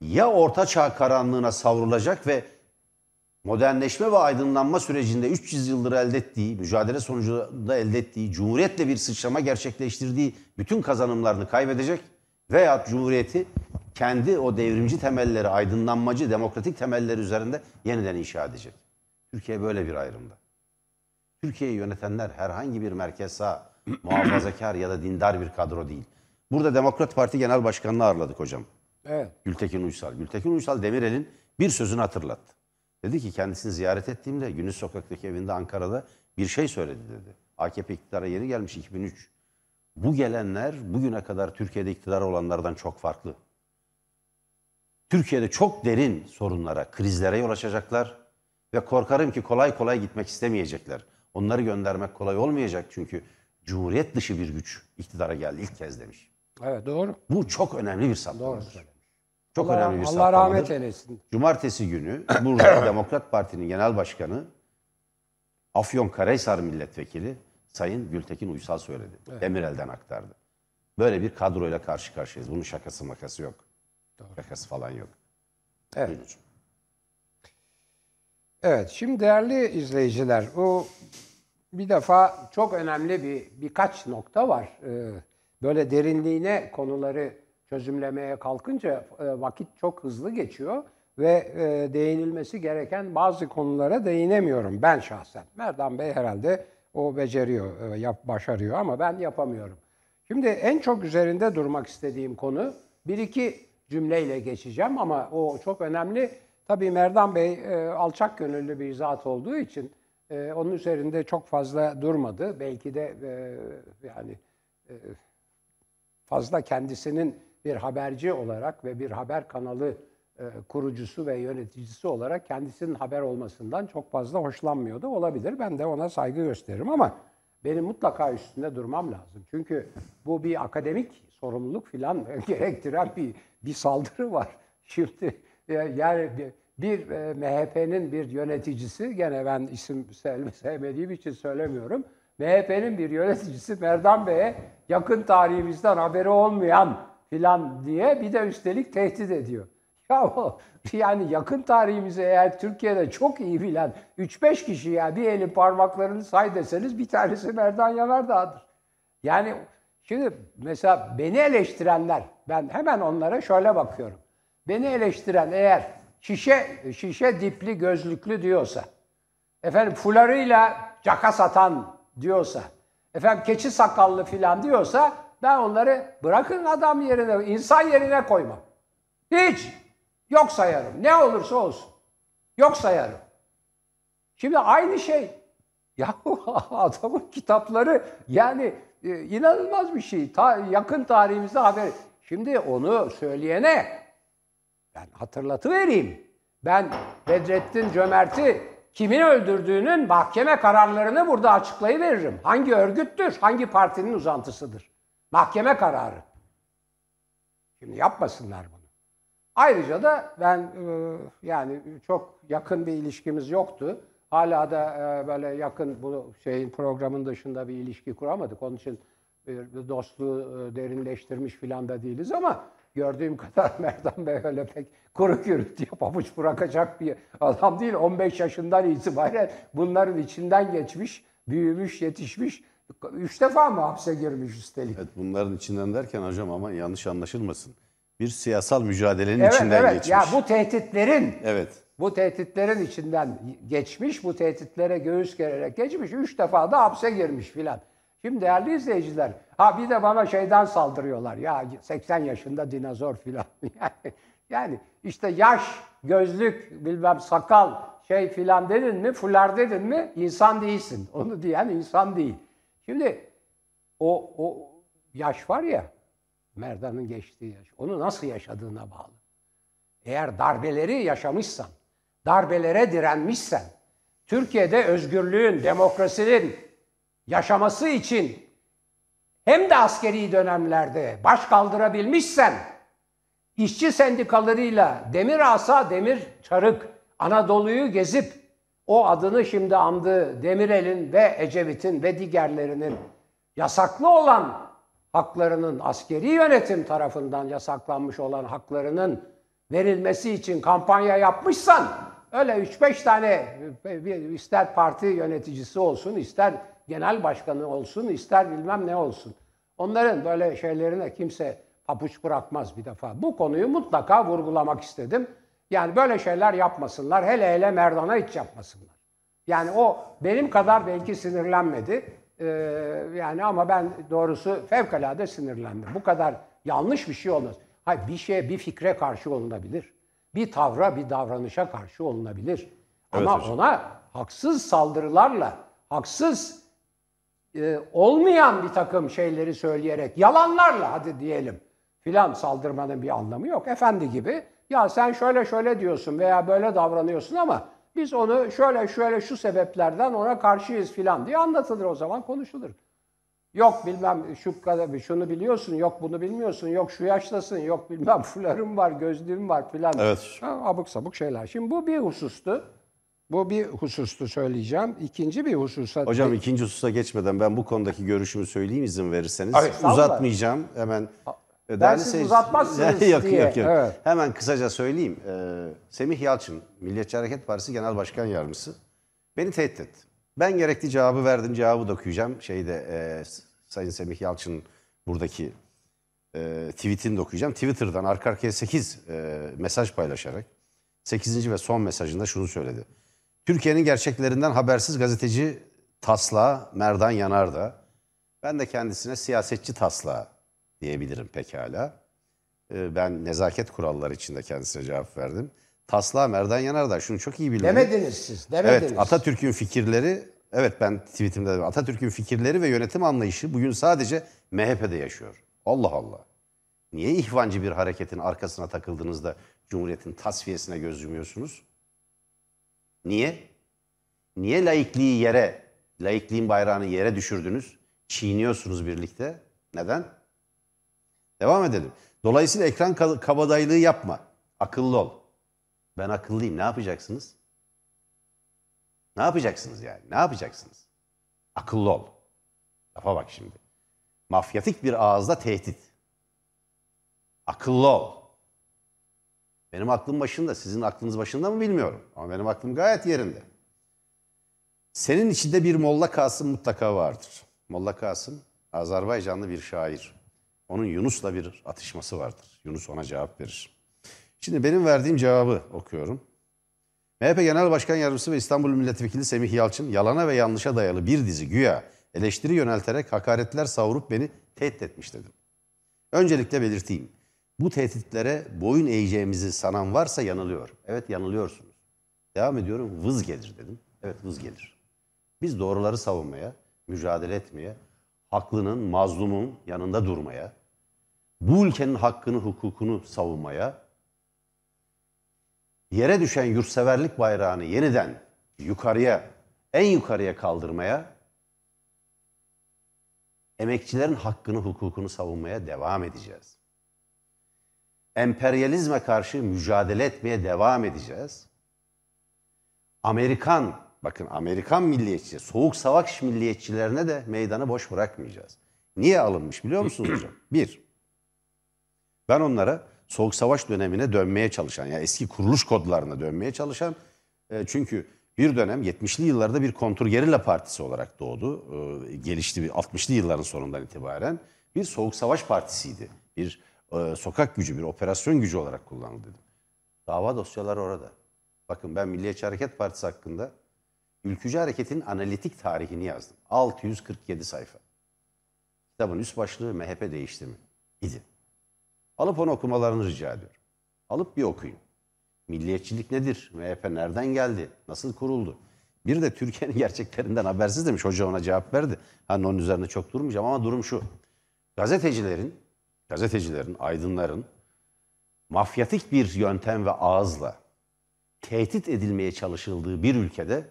ya orta çağ karanlığına savrulacak ve modernleşme ve aydınlanma sürecinde 300 yıldır elde ettiği, mücadele sonucunda elde ettiği, cumhuriyetle bir sıçrama gerçekleştirdiği bütün kazanımlarını kaybedecek veya cumhuriyeti kendi o devrimci temelleri, aydınlanmacı, demokratik temelleri üzerinde yeniden inşa edecek. Türkiye böyle bir ayrımda. Türkiye'yi yönetenler herhangi bir merkez sağ, (clears throat) muhafazakar ya da dindar bir kadro değil. Burada Demokrat Parti Genel Başkanı'nı ağırladık hocam. Evet. Gültekin Uysal. Gültekin Uysal Demirel'in bir sözünü hatırlattı. Dedi ki kendisini ziyaret ettiğimde Gündüz Sokak'taki evinde Ankara'da bir şey söyledi dedi. AKP iktidara yeni gelmiş 2003. Bu gelenler bugüne kadar Türkiye'de iktidar olanlardan çok farklı. Türkiye'de çok derin sorunlara, krizlere yol açacaklar ve korkarım ki kolay kolay gitmek istemeyecekler. Onları göndermek kolay olmayacak çünkü cumhuriyet dışı bir güç iktidara geldi ilk kez demiş. Evet doğru. Bu çok önemli bir Doğru saptamadır. söylemiş. Çok Allah, önemli bir Allah saptamadır. rahmet eylesin. Cumartesi günü burada (coughs) Demokrat Parti'nin genel başkanı Afyonkarahisar milletvekili Sayın Gültekin Uysal söyledi. Demirel'den aktardı. Böyle bir kadroyla karşı karşıyayız. Bunun şakası makası yok. Şakası falan yok. Evet. Buyurun hocam. Evet, şimdi değerli izleyiciler, o bir defa çok önemli bir birkaç nokta var. Ee, Böyle derinliğine konuları çözümlemeye kalkınca e, vakit çok hızlı geçiyor ve e, değinilmesi gereken bazı konulara değinemiyorum ben şahsen. Merdan Bey herhalde o beceriyor, e, yap, başarıyor ama ben yapamıyorum. Şimdi en çok üzerinde durmak istediğim konu bir iki cümleyle geçeceğim ama o çok önemli. Tabii Merdan Bey e, alçak gönüllü bir zat olduğu için e, onun üzerinde çok fazla durmadı. Belki de e, yani e, fazla kendisinin bir haberci olarak ve bir haber kanalı e, kurucusu ve yöneticisi olarak kendisinin haber olmasından çok fazla hoşlanmıyordu. Olabilir. Ben de ona saygı gösteririm ama benim mutlaka üstünde durmam lazım. Çünkü bu bir akademik sorumluluk filan (laughs) gerektiren bir bir saldırı var. Şimdi e, yani bir, e, MHP'nin bir yöneticisi, gene ben isim sevmediğim için söylemiyorum. MHP'nin bir yöneticisi Merdan Bey'e yakın tarihimizden haberi olmayan filan diye bir de üstelik tehdit ediyor. Ya yani yakın tarihimizi eğer Türkiye'de çok iyi bilen 3-5 kişi ya bir elin parmaklarını say deseniz bir tanesi Merdan Yanardağ'dır. Yani şimdi mesela beni eleştirenler ben hemen onlara şöyle bakıyorum. Beni eleştiren eğer şişe şişe dipli gözlüklü diyorsa, efendim fularıyla caka satan diyorsa, efendim keçi sakallı filan diyorsa ben onları bırakın adam yerine, insan yerine koymam. Hiç. Yok sayarım. Ne olursa olsun. Yok sayarım. Şimdi aynı şey. Ya (laughs) adamın kitapları yani e, inanılmaz bir şey. Ta, yakın tarihimizde haber. Şimdi onu söyleyene ben hatırlatıvereyim. Ben Bedrettin Cömert'i kimin öldürdüğünün mahkeme kararlarını burada açıklayıveririm. Hangi örgüttür, hangi partinin uzantısıdır. Mahkeme kararı. Şimdi yapmasınlar bunu. Ayrıca da ben e, yani çok yakın bir ilişkimiz yoktu. Hala da e, böyle yakın bu şeyin programın dışında bir ilişki kuramadık. Onun için bir dostluğu e, derinleştirmiş filan da değiliz ama gördüğüm (laughs) kadar Merdan Bey öyle pek kuru gürültüye pabuç bırakacak bir adam değil. 15 yaşından itibaren bunların içinden geçmiş, büyümüş, yetişmiş. Üç defa mı hapse girmiş üstelik? Evet bunların içinden derken hocam ama yanlış anlaşılmasın. Bir siyasal mücadelenin evet, içinden evet. geçmiş. Ya bu tehditlerin Evet. Bu tehditlerin içinden geçmiş, bu tehditlere göğüs gererek geçmiş, üç defa da hapse girmiş filan. Şimdi değerli izleyiciler, ha bir de bana şeyden saldırıyorlar. Ya 80 yaşında dinozor filan. (laughs) Yani, işte yaş, gözlük, bilmem sakal, şey filan dedin mi, fular dedin mi insan değilsin. (laughs) Onu diyen insan değil. Şimdi o, o yaş var ya, Merdan'ın geçtiği yaş. Onu nasıl yaşadığına bağlı. Eğer darbeleri yaşamışsan, darbelere direnmişsen, Türkiye'de özgürlüğün, demokrasinin yaşaması için hem de askeri dönemlerde baş kaldırabilmişsen, işçi sendikalarıyla demir asa demir çarık Anadolu'yu gezip o adını şimdi andığı Demirel'in ve Ecevit'in ve diğerlerinin yasaklı olan haklarının askeri yönetim tarafından yasaklanmış olan haklarının verilmesi için kampanya yapmışsan öyle 3-5 tane ister parti yöneticisi olsun, ister genel başkanı olsun, ister bilmem ne olsun. Onların böyle şeylerine kimse papuç bırakmaz bir defa. Bu konuyu mutlaka vurgulamak istedim. Yani böyle şeyler yapmasınlar. Hele hele Merdan'a hiç yapmasınlar. Yani o benim kadar belki sinirlenmedi. Ee, yani ama ben doğrusu fevkalade sinirlendim. Bu kadar yanlış bir şey olmaz. Hayır bir şeye, bir fikre karşı olunabilir. Bir tavra, bir davranışa karşı olunabilir. Evet ama hocam. ona haksız saldırılarla, haksız e, olmayan bir takım şeyleri söyleyerek, yalanlarla hadi diyelim filan saldırmanın bir anlamı yok. Efendi gibi ya sen şöyle şöyle diyorsun veya böyle davranıyorsun ama biz onu şöyle şöyle şu sebeplerden ona karşıyız filan diye anlatılır o zaman konuşulur. Yok bilmem şu kadar şunu biliyorsun, yok bunu bilmiyorsun, yok şu yaştasın, yok bilmem (laughs) fularım var, gözlüğüm var filan. Evet. Ha, abuk sabuk şeyler. Şimdi bu bir husustu. Bu bir husustu söyleyeceğim. İkinci bir hususa... Hocam ikinci hususa geçmeden ben bu konudaki görüşümü söyleyeyim izin verirseniz. Estağfurullah. Uzatmayacağım. Hemen E, Ben siz seyirci- uzatmazsınız (laughs) yok, diye, Yok yok evet. Hemen kısaca söyleyeyim. Ee, Semih Yalçın, Milliyetçi Hareket Partisi Genel Başkan Yardımcısı beni tehdit etti. Ben gerekli cevabı verdim, cevabı da okuyacağım. Şeyde e, Sayın Semih Yalçın buradaki e, tweetini de okuyacağım. Twitter'dan arka arkaya 8 e, mesaj paylaşarak 8. ve son mesajında şunu söyledi. Türkiye'nin gerçeklerinden habersiz gazeteci Tasla Merdan Yanardağ. Ben de kendisine siyasetçi Tasla diyebilirim pekala. E, ben nezaket kuralları içinde kendisine cevap verdim. Tasla Merdan Yanardağ şunu çok iyi bilmeli. Demediniz siz. Demediniz. Evet, Atatürk'ün fikirleri, evet ben tweetimde de Atatürk'ün fikirleri ve yönetim anlayışı bugün sadece MHP'de yaşıyor. Allah Allah. Niye ihvancı bir hareketin arkasına takıldığınızda Cumhuriyet'in tasfiyesine göz yumuyorsunuz? Niye? Niye laikliği yere, laikliğin bayrağını yere düşürdünüz? Çiğniyorsunuz birlikte. Neden? Devam edelim. Dolayısıyla ekran ka- kabadayılığı yapma. Akıllı ol. Ben akıllıyım. Ne yapacaksınız? Ne yapacaksınız yani? Ne yapacaksınız? Akıllı ol. Lafa bak şimdi. Mafyatik bir ağızda tehdit. Akıllı ol. Benim aklım başında, sizin aklınız başında mı bilmiyorum. Ama benim aklım gayet yerinde. Senin içinde bir Molla Kasım mutlaka vardır. Molla Kasım, Azerbaycanlı bir şair. Onun Yunus'la bir atışması vardır. Yunus ona cevap verir. Şimdi benim verdiğim cevabı okuyorum. MHP Genel Başkan Yardımcısı ve İstanbul Milletvekili Semih Yalçın yalana ve yanlışa dayalı bir dizi güya eleştiri yönelterek hakaretler savurup beni tehdit etmiş dedim. Öncelikle belirteyim. Bu tehditlere boyun eğeceğimizi sanan varsa yanılıyor. Evet yanılıyorsunuz. Devam ediyorum vız gelir dedim. Evet vız gelir. Biz doğruları savunmaya, mücadele etmeye, haklının, mazlumun yanında durmaya, bu ülkenin hakkını, hukukunu savunmaya, yere düşen yurtseverlik bayrağını yeniden yukarıya, en yukarıya kaldırmaya, emekçilerin hakkını, hukukunu savunmaya devam edeceğiz. Emperyalizme karşı mücadele etmeye devam edeceğiz. Amerikan, bakın Amerikan milliyetçi, soğuk savaş milliyetçilerine de meydanı boş bırakmayacağız. Niye alınmış biliyor musunuz hocam? Bir, ben onlara Soğuk Savaş dönemine dönmeye çalışan, yani eski kuruluş kodlarına dönmeye çalışan, e, çünkü bir dönem 70'li yıllarda bir kontrgerilla partisi olarak doğdu. E, gelişti bir 60'lı yılların sonundan itibaren bir Soğuk Savaş partisiydi. Bir e, sokak gücü, bir operasyon gücü olarak kullanıldı. Dava dosyaları orada. Bakın ben Milliyetçi Hareket Partisi hakkında ülkücü hareketin analitik tarihini yazdım. 647 sayfa. Kitabın üst başlığı MHP değişti mi? İdi. Alıp onu okumalarını rica ediyorum. Alıp bir okuyun. Milliyetçilik nedir? MHP nereden geldi? Nasıl kuruldu? Bir de Türkiye'nin (laughs) gerçeklerinden habersiz demiş. Hoca ona cevap verdi. Hani onun üzerine çok durmayacağım ama durum şu. Gazetecilerin, gazetecilerin, aydınların mafyatik bir yöntem ve ağızla tehdit edilmeye çalışıldığı bir ülkede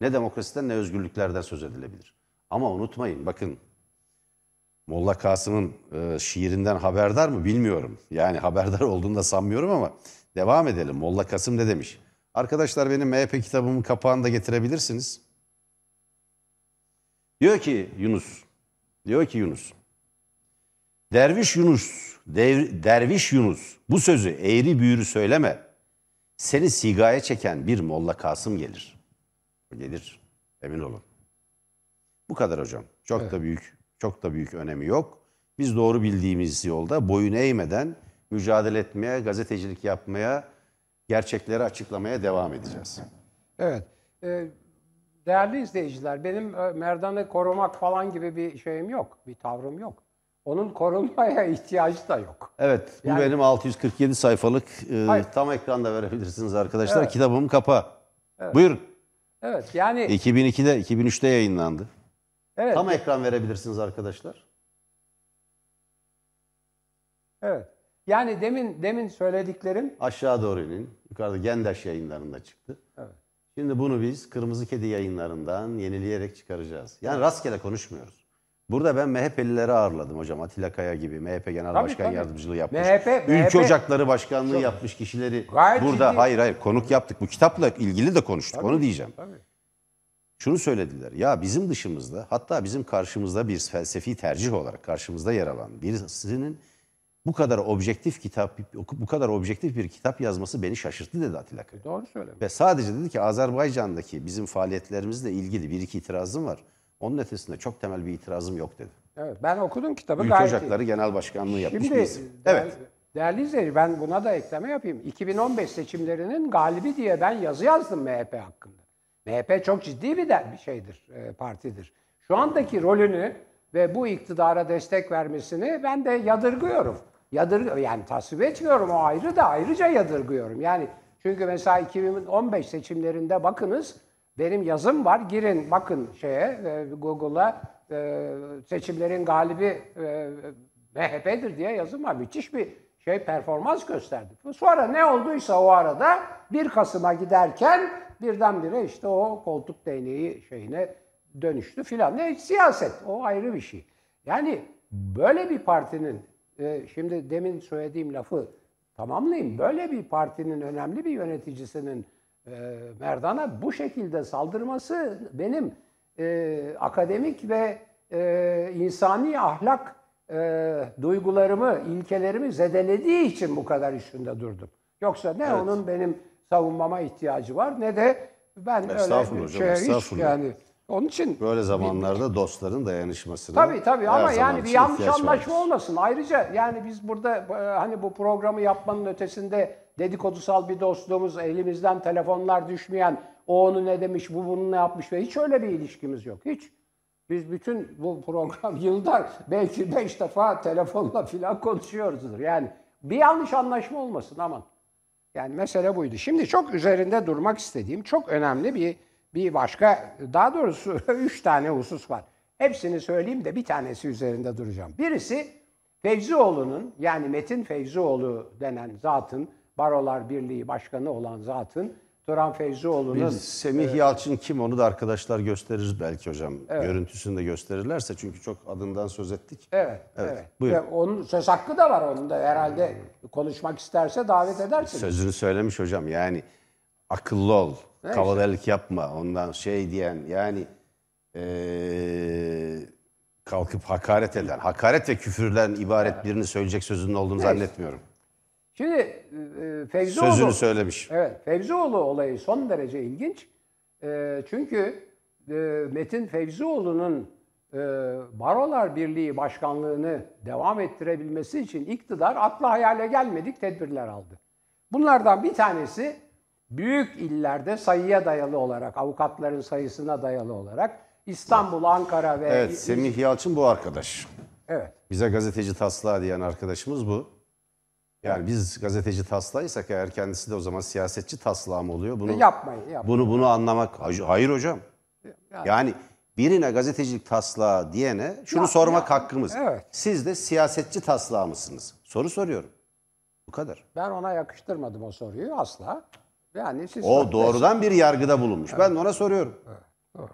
ne demokrasiden ne özgürlüklerden söz edilebilir. Ama unutmayın bakın Molla Kasım'ın e, şiirinden haberdar mı bilmiyorum. Yani (laughs) haberdar olduğunu da sanmıyorum ama devam edelim. Molla Kasım ne demiş? Arkadaşlar benim MHP kitabımın kapağını da getirebilirsiniz. Diyor ki Yunus, diyor ki Yunus, Derviş Yunus, dev- Derviş Yunus bu sözü eğri büğrü söyleme. Seni sigaya çeken bir Molla Kasım gelir. Gelir, emin olun. Bu kadar hocam. Çok da büyük, çok da büyük önemi yok. Biz doğru bildiğimiz yolda boyun eğmeden mücadele etmeye, gazetecilik yapmaya, gerçekleri açıklamaya devam edeceğiz. Evet. Ee, değerli izleyiciler, benim e, Merdan'ı korumak falan gibi bir şeyim yok. Bir tavrım yok. Onun korunmaya (laughs) ihtiyacı da yok. Evet, bu Yani- benim 647 sayfalık e, tam ekranda verebilirsiniz arkadaşlar. Evet. Kitabımın kapağı. Buyurun. Evet yani 2002'de, 2003'te yayınlandı. Evet, Tam ekran verebilirsiniz arkadaşlar. evet. Yani demin demin söylediklerim Aşağı doğru inin. Yukarıda Gendaş yayınlarında çıktı. Evet. Şimdi bunu biz Kırmızı Kedi yayınlarından yenileyerek çıkaracağız. Yani rastgele konuşmuyoruz. Burada ben MHP'lileri ağırladım hocam. Atilla Kaya gibi MHP Genel Tabii, Başkan tabii. Yardımcılığı yapmış. MHP Ülke MHP Ocakları Başkanlığı yapmış kişileri Gayet burada ciddi. hayır hayır konuk yaptık. Bu kitapla ilgili de konuştuk. Onu diyeceğim. Tabii. Şunu söylediler. Ya bizim dışımızda hatta bizim karşımızda bir felsefi tercih olarak karşımızda yer alan birisinin bu kadar objektif kitap bu kadar objektif bir kitap yazması beni şaşırttı dedi Atilla Kaya. Doğru söylemiş. Ve sadece dedi ki Azerbaycan'daki bizim faaliyetlerimizle ilgili bir iki itirazım var. Onun ötesinde çok temel bir itirazım yok dedi. Evet, ben okudum kitabı Ülke gayet. Ocakları Genel Başkanlığı yapmış Şimdi birisi. değerli, Evet. değerli izleyici ben buna da ekleme yapayım. 2015 seçimlerinin galibi diye ben yazı yazdım MHP hakkında. MHP çok ciddi bir, de, bir şeydir, e, partidir. Şu andaki rolünü ve bu iktidara destek vermesini ben de yadırgıyorum. Yadır, yani tasvip etmiyorum o ayrı da ayrıca yadırgıyorum. Yani çünkü mesela 2015 seçimlerinde bakınız benim yazım var. Girin bakın şeye e, Google'a e, seçimlerin galibi e, MHP'dir diye yazım var. Müthiş bir şey performans gösterdi. Sonra ne olduysa o arada 1 Kasım'a giderken birdenbire işte o koltuk değneği şeyine dönüştü filan. Ne siyaset o ayrı bir şey. Yani böyle bir partinin e, şimdi demin söylediğim lafı tamamlayayım. Böyle bir partinin önemli bir yöneticisinin e, Merdan'a bu şekilde saldırması benim e, akademik ve e, insani ahlak e, duygularımı, ilkelerimi zedelediği için bu kadar üstünde durdum. Yoksa ne onun benim savunmama ihtiyacı var ne de ben öyle hocam, şey hiç yani onun için Böyle zamanlarda dostların dayanışmasını Tabii tabii ama yani bir yanlış anlaşma vardır. olmasın. Ayrıca yani biz burada e, hani bu programı yapmanın ötesinde dedikodusal bir dostluğumuz, elimizden telefonlar düşmeyen, o onu ne demiş, bu bunu ne yapmış ve hiç öyle bir ilişkimiz yok. Hiç. Biz bütün bu program (laughs) yıllar belki beş defa telefonla filan konuşuyoruzdur. Yani bir yanlış anlaşma olmasın aman. Yani mesele buydu. Şimdi çok üzerinde durmak istediğim çok önemli bir bir başka daha doğrusu (laughs) üç tane husus var. Hepsini söyleyeyim de bir tanesi üzerinde duracağım. Birisi Fevzioğlu'nun yani Metin Fevzioğlu denen zatın Barolar Birliği Başkanı olan zatın Turan Fevzioğlu'nun Bir Semih Yalçın kim onu da arkadaşlar gösterir belki hocam. Görüntüsünü de gösterirlerse çünkü çok adından söz ettik. Evet, evet. buyurun. Ve onun söz hakkı da var onun da herhalde konuşmak isterse davet edersiniz. Sözünü söylemiş hocam yani akıllı ol, kavalarlık yapma ondan şey diyen yani eee, kalkıp hakaret eden, hakaret ve küfürden ibaret birini söyleyecek sözünün olduğunu zannetmiyorum. Şimdi e, Fevzioğlu Sözünü söylemiş. Evet, Fevzioğlu olayı son derece ilginç. E, çünkü e, Metin Fevzioğlu'nun e, Barolar Birliği Başkanlığını devam ettirebilmesi için iktidar akla hayale gelmedik tedbirler aldı. Bunlardan bir tanesi büyük illerde sayıya dayalı olarak, avukatların sayısına dayalı olarak İstanbul, Ankara ve Evet, Semih Yalçın bu arkadaş. evet. Bize gazeteci taslağı diyen arkadaşımız bu. Yani biz gazeteci taslağıysak eğer kendisi de o zaman siyasetçi taslağı mı oluyor? Bunu, yapmayın, yapmayın. Bunu bunu anlamak hayır hocam. Yani birine gazetecilik taslağı diyene şunu Ya- sormak ya- hakkımız. evet. Siz de siyasetçi taslağı mısınız? Soru soruyorum. Bu kadar. Ben ona yakıştırmadım o soruyu asla. Yani siz O doğrudan bir yargıda bulunmuş. Ben de ona soruyorum. Doğru.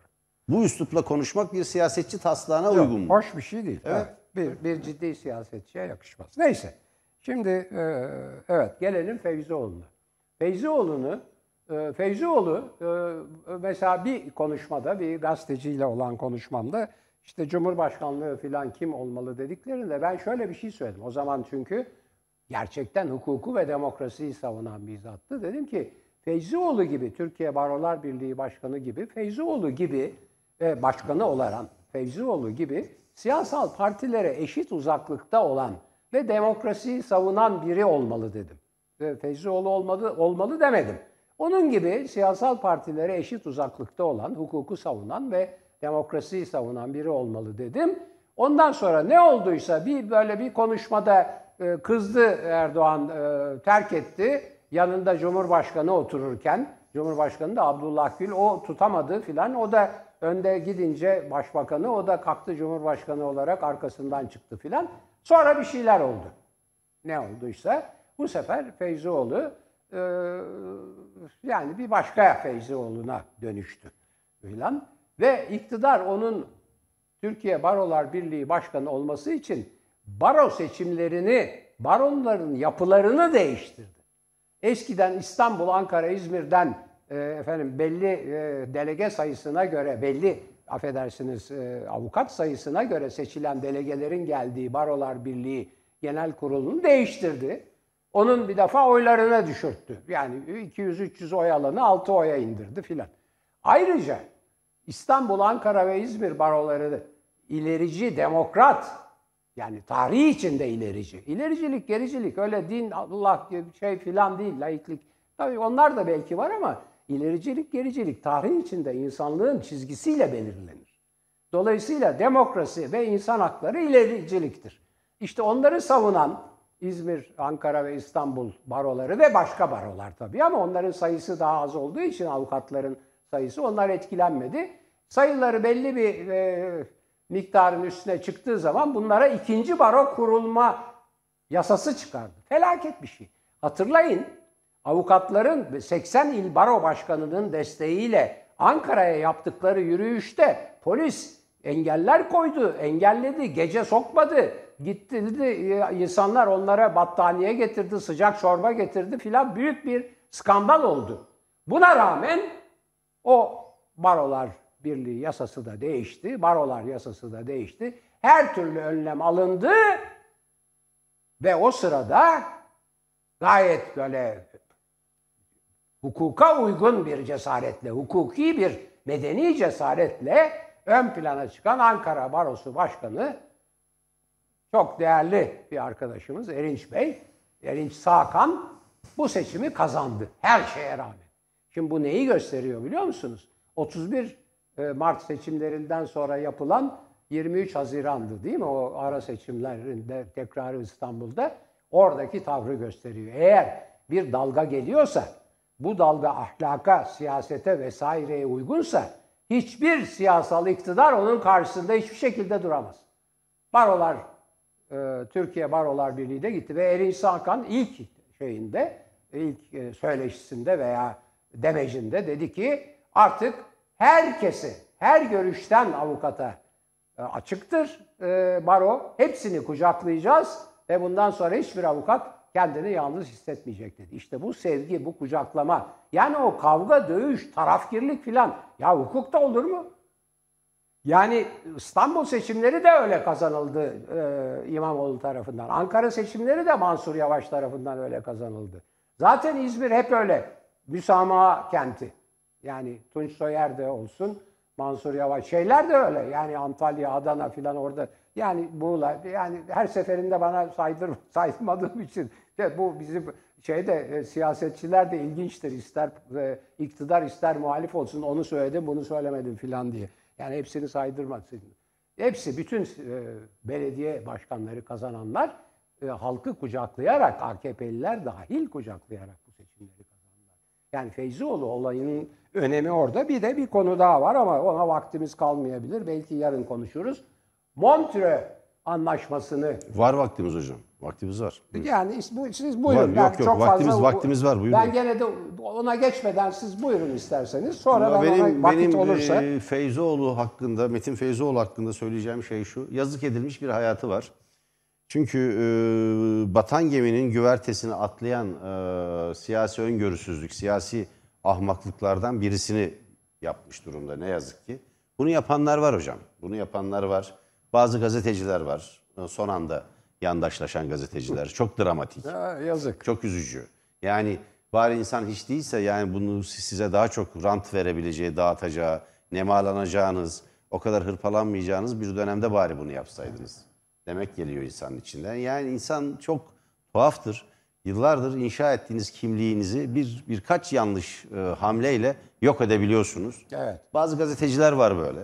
Bu üslupla konuşmak bir siyasetçi taslağına uygun mu? Hoş bir şey değil. Evet. Bir, bir ciddi siyasetçiye yakışmaz. Neyse. Şimdi e, evet gelelim Feyzioğlu'na. Feyzioğlu'nu e, Feyzioğlu e, mesela bir konuşmada bir gazeteciyle olan konuşmamda işte Cumhurbaşkanlığı falan kim olmalı dediklerinde ben şöyle bir şey söyledim. O zaman çünkü gerçekten hukuku ve demokrasiyi savunan bir zattı. Dedim ki Feyzioğlu gibi Türkiye Barolar Birliği Başkanı gibi Feyzioğlu gibi e, başkanı olan Feyzioğlu gibi siyasal partilere eşit uzaklıkta olan ve demokrasiyi savunan biri olmalı dedim. Ve Feyzioğlu olmalı, olmalı demedim. Onun gibi siyasal partilere eşit uzaklıkta olan, hukuku savunan ve demokrasiyi savunan biri olmalı dedim. Ondan sonra ne olduysa bir böyle bir konuşmada e, kızdı Erdoğan e, terk etti. Yanında Cumhurbaşkanı otururken, Cumhurbaşkanı da Abdullah Gül o tutamadı filan. O da önde gidince başbakanı o da kalktı Cumhurbaşkanı olarak arkasından çıktı filan. Sonra bir şeyler oldu. Ne olduysa bu sefer Feyzioğlu e, yani bir başka Feyzioğlu'na dönüştü filan. Ve iktidar onun Türkiye Barolar Birliği Başkanı olması için baro seçimlerini, baronların yapılarını değiştirdi. Eskiden İstanbul, Ankara, İzmir'den e, efendim belli e, delege sayısına göre, belli affedersiniz e, avukat sayısına göre seçilen delegelerin geldiği Barolar Birliği genel kurulunu değiştirdi. Onun bir defa oylarına düşürttü. Yani 200-300 oy alanı 6 oya indirdi filan. Ayrıca İstanbul, Ankara ve İzmir baroları ilerici, demokrat yani tarihi içinde ilerici. İlericilik, gericilik öyle din, Allah şey filan değil, laiklik. Tabii onlar da belki var ama ilericilik, gericilik tarih içinde insanlığın çizgisiyle belirlenir. Dolayısıyla demokrasi ve insan hakları ilericiliktir. İşte onları savunan İzmir, Ankara ve İstanbul baroları ve başka barolar tabii ama onların sayısı daha az olduğu için avukatların sayısı onlar etkilenmedi. Sayıları belli bir e, miktarın üstüne çıktığı zaman bunlara ikinci baro kurulma yasası çıkardı. Felaket bir şey. Hatırlayın avukatların 80 il baro başkanının desteğiyle Ankara'ya yaptıkları yürüyüşte polis engeller koydu, engelledi, gece sokmadı. Gitti insanlar onlara battaniye getirdi, sıcak çorba getirdi filan büyük bir skandal oldu. Buna rağmen o barolar Birliği yasası da değişti, barolar yasası da değişti. Her türlü önlem alındı ve o sırada gayet böyle hukuka uygun bir cesaretle, hukuki bir medeni cesaretle ön plana çıkan Ankara Barosu Başkanı çok değerli bir arkadaşımız Erinç Bey, Erinç Sağkan bu seçimi kazandı her şeye rağmen. Şimdi bu neyi gösteriyor biliyor musunuz? 31 e, Mart seçimlerinden sonra yapılan 23 Haziran'dı değil mi? O ara seçimlerinde tekrarı İstanbul'da oradaki tavrı gösteriyor. Eğer bir dalga geliyorsa, bu dalga ahlaka, siyasete vesaireye uygunsa hiçbir siyasal iktidar onun karşısında hiçbir şekilde duramaz. Barolar, e, Türkiye Barolar Birliği de gitti ve Erinç Hakan ilk şeyinde, ilk e, söyleşisinde veya demecinde dedi ki artık herkesi, her görüşten avukata e, açıktır e, baro. Hepsini kucaklayacağız ve bundan sonra hiçbir avukat kendini yalnız hissetmeyecek dedi. İşte bu sevgi, bu kucaklama, yani o kavga, dövüş, tarafkirlik filan. Ya hukukta olur mu? Yani İstanbul seçimleri de öyle kazanıldı e, İmamoğlu tarafından. Ankara seçimleri de Mansur Yavaş tarafından öyle kazanıldı. Zaten İzmir hep öyle. Müsamaha kenti. Yani Tunç Soyer de olsun, Mansur Yavaş. Şeyler de öyle. Yani Antalya, Adana filan orada. Yani Muğla. Yani her seferinde bana saydır, (laughs) saymadığım için. İşte bu bizim şeyde e, siyasetçiler de ilginçtir. İster e, iktidar ister muhalif olsun. Onu söyledim, bunu söylemedim filan diye. Yani hepsini saydırmasın. Hepsi bütün e, belediye başkanları kazananlar e, halkı kucaklayarak, AKP'liler dahil kucaklayarak bu seçimleri kazandılar. Yani Feyzioğlu olayının önemi orada. Bir de bir konu daha var ama ona vaktimiz kalmayabilir. Belki yarın konuşuruz. Montreux anlaşmasını Var vaktimiz hocam. Vaktimiz var. yani bu, siz buyurun. Var, yok, Ben yok. çok Vaktimiz- fazla, vaktimiz var, buyurun. Ben gene de ona geçmeden siz buyurun isterseniz. Sonra ben benim ona vakit benim olursa. e, Feyzoğlu hakkında, Metin Feyzoğlu hakkında söyleyeceğim şey şu. Yazık edilmiş bir hayatı var. Çünkü e, batan geminin güvertesini atlayan e, siyasi öngörüsüzlük, siyasi ahmaklıklardan birisini yapmış durumda ne yazık ki. Bunu yapanlar var hocam. Bunu yapanlar var. Bazı gazeteciler var. E, Son anda yandaşlaşan gazeteciler. Çok dramatik. Ha, yazık. Çok üzücü. Yani bari insan hiç değilse yani bunu size daha çok rant verebileceği, dağıtacağı, nemalanacağınız, o kadar hırpalanmayacağınız bir dönemde bari bunu yapsaydınız. Demek geliyor insanın içinden. Yani insan çok tuhaftır. Yıllardır inşa ettiğiniz kimliğinizi bir birkaç yanlış e, hamleyle yok edebiliyorsunuz. Evet. Bazı gazeteciler var böyle.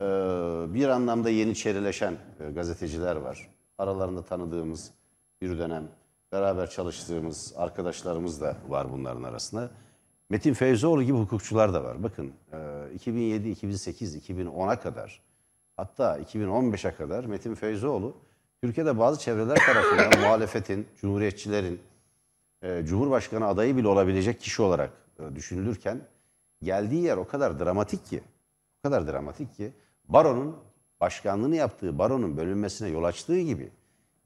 Ee, bir anlamda yeniçerileşen e, gazeteciler var. Aralarında tanıdığımız bir dönem beraber çalıştığımız arkadaşlarımız da var bunların arasında. Metin Feyzoğlu gibi hukukçular da var. Bakın e, 2007, 2008, 2010'a kadar hatta 2015'e kadar Metin Feyzoğlu Türkiye'de bazı çevreler tarafından (coughs) muhalefetin, cumhuriyetçilerin, e, Cumhurbaşkanı adayı bile olabilecek kişi olarak e, düşünülürken geldiği yer o kadar dramatik ki, o kadar dramatik ki baronun başkanlığını yaptığı baronun bölünmesine yol açtığı gibi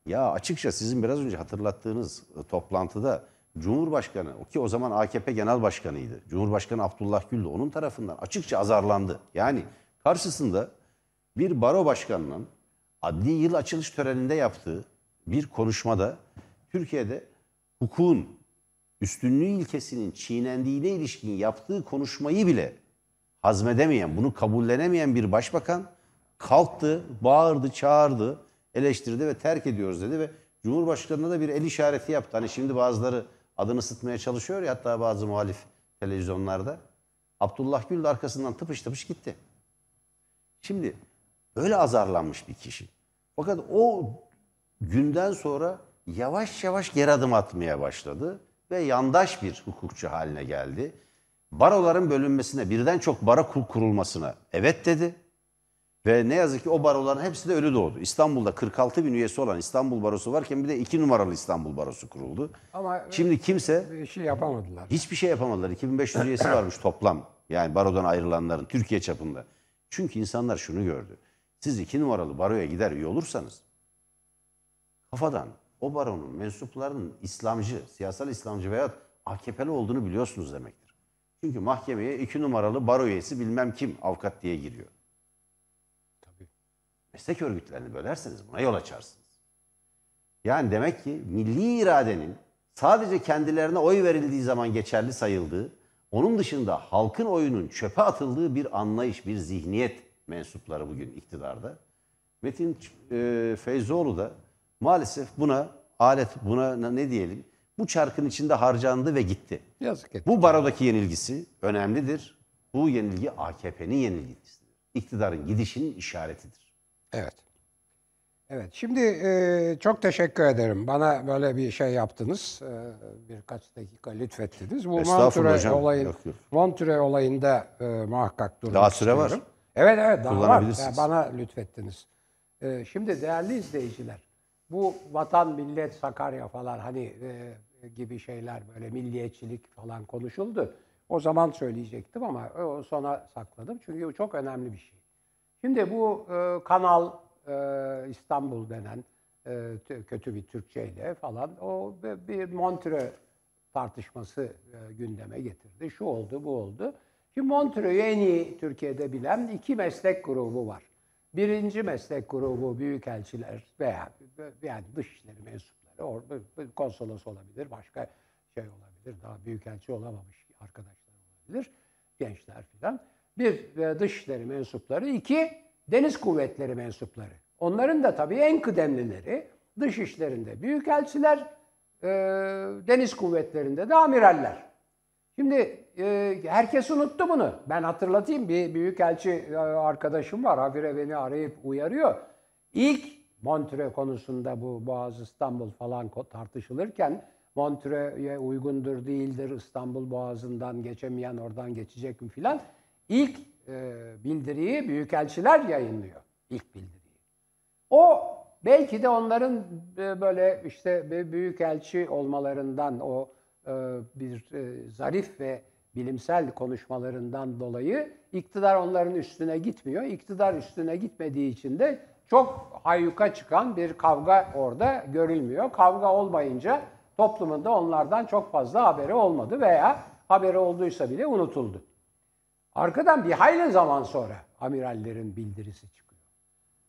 ya açıkça sizin biraz önce hatırlattığınız e, toplantıda Cumhurbaşkanı o ki o zaman AKP Genel Başkanıydı. Cumhurbaşkanı Abdullah Gül de onun tarafından açıkça azarlandı. Yani karşısında bir baro başkanının adli yıl açılış töreninde yaptığı bir konuşmada Türkiye'de hukukun üstünlüğü ilkesinin çiğnendiğine ilişkin yaptığı konuşmayı bile hazmedemeyen, bunu kabullenemeyen bir başbakan kalktı, bağırdı, çağırdı, eleştirdi ve terk ediyoruz dedi ve Cumhurbaşkanı'na da bir el işareti yaptı. Hani şimdi bazıları adını ısıtmaya çalışıyor ya hatta bazı muhalif televizyonlarda. Abdullah Gül de arkasından tıpış tıpış gitti. Şimdi öyle azarlanmış bir kişi. Fakat o günden sonra yavaş yavaş geri adım atmaya başladı ve yandaş bir hukukçu haline geldi. Baroların bölünmesine, birden çok kur- kurulmasına evet dedi. Ve ne yazık ki o baroların hepsi de ölü doğdu. İstanbul'da 46 bin üyesi olan İstanbul Barosu varken bir de 2 numaralı İstanbul Barosu kuruldu. Ama Şimdi kimse bir şey yapamadılar. Hiçbir şey yapamadılar. 2500 üyesi varmış toplam. Yani barodan ayrılanların Türkiye çapında. Çünkü insanlar şunu gördü. Siz iki numaralı baroya gider üye olursanız kafadan o baronun mensuplarının İslamcı, siyasal İslamcı veya AKP'li olduğunu biliyorsunuz demektir. Çünkü mahkemeye iki numaralı baro üyesi bilmem kim avukat diye giriyor. Meslek örgütlerini bölerseniz buna yol açarsınız. Yani demek ki milli iradenin sadece kendilerine oy verildiği zaman geçerli sayıldığı, onun dışında halkın oyunun çöpe atıldığı bir anlayış, bir zihniyet mensupları bugün iktidarda. Metin e, Feyzoğlu da maalesef buna alet, buna ne diyelim, bu çarkın içinde harcandı ve gitti. Yazık etti. Bu barodaki yenilgisi önemlidir. Bu yenilgi AKP'nin yenilgisidir. İktidarın gidişinin işaretidir. Evet. Evet. Şimdi e, çok teşekkür ederim. Bana böyle bir şey yaptınız. E, birkaç dakika lütfettiniz. Bu Montre hocam. olayın Yok, yok. Montre olayında e, muhakkak durmak Daha süre var. istiyorum. Evet evet daha var. Kullanabilirsiniz. Ya Bana lütfettiniz. E, şimdi değerli izleyiciler, bu vatan, millet, Sakarya falan hani e, gibi şeyler böyle milliyetçilik falan konuşuldu. O zaman söyleyecektim ama o sona sakladım. Çünkü bu çok önemli bir şey. Şimdi bu e, kanal e, İstanbul denen e, tü- kötü bir Türkçeyle falan o bir- Montreux tartışması e, gündeme getirdi. Şu oldu, bu oldu. Şimdi Montreux'u en iyi Türkiye'de bilen iki meslek grubu var. Birinci meslek grubu büyükelçiler veya yani dışişleri mensupları, or, konsolos olabilir, başka şey olabilir, daha büyükelçi olamamış arkadaşlar olabilir, gençler filan. Bir e, dışişleri mensupları, iki deniz kuvvetleri mensupları. Onların da tabii en kıdemlileri dışişlerinde büyükelçiler, e, deniz kuvvetlerinde de amiraller. Şimdi e, herkes unuttu bunu. Ben hatırlatayım bir büyükelçi e, arkadaşım var. Habire beni arayıp uyarıyor. İlk Montreux konusunda bu Boğaz İstanbul falan tartışılırken Montreux'e uygundur değildir İstanbul Boğazı'ndan geçemeyen oradan geçecek mi filan. İlk e, bildiriyi büyükelçiler yayınlıyor. İlk bildiriyi. O belki de onların e, böyle işte bir büyükelçi olmalarından o e, bir e, zarif ve bilimsel konuşmalarından dolayı iktidar onların üstüne gitmiyor. İktidar üstüne gitmediği için de çok hayyuka çıkan bir kavga orada görülmüyor. Kavga olmayınca toplumun da onlardan çok fazla haberi olmadı veya haberi olduysa bile unutuldu. Arkadan bir hayli zaman sonra amirallerin bildirisi çıkıyor.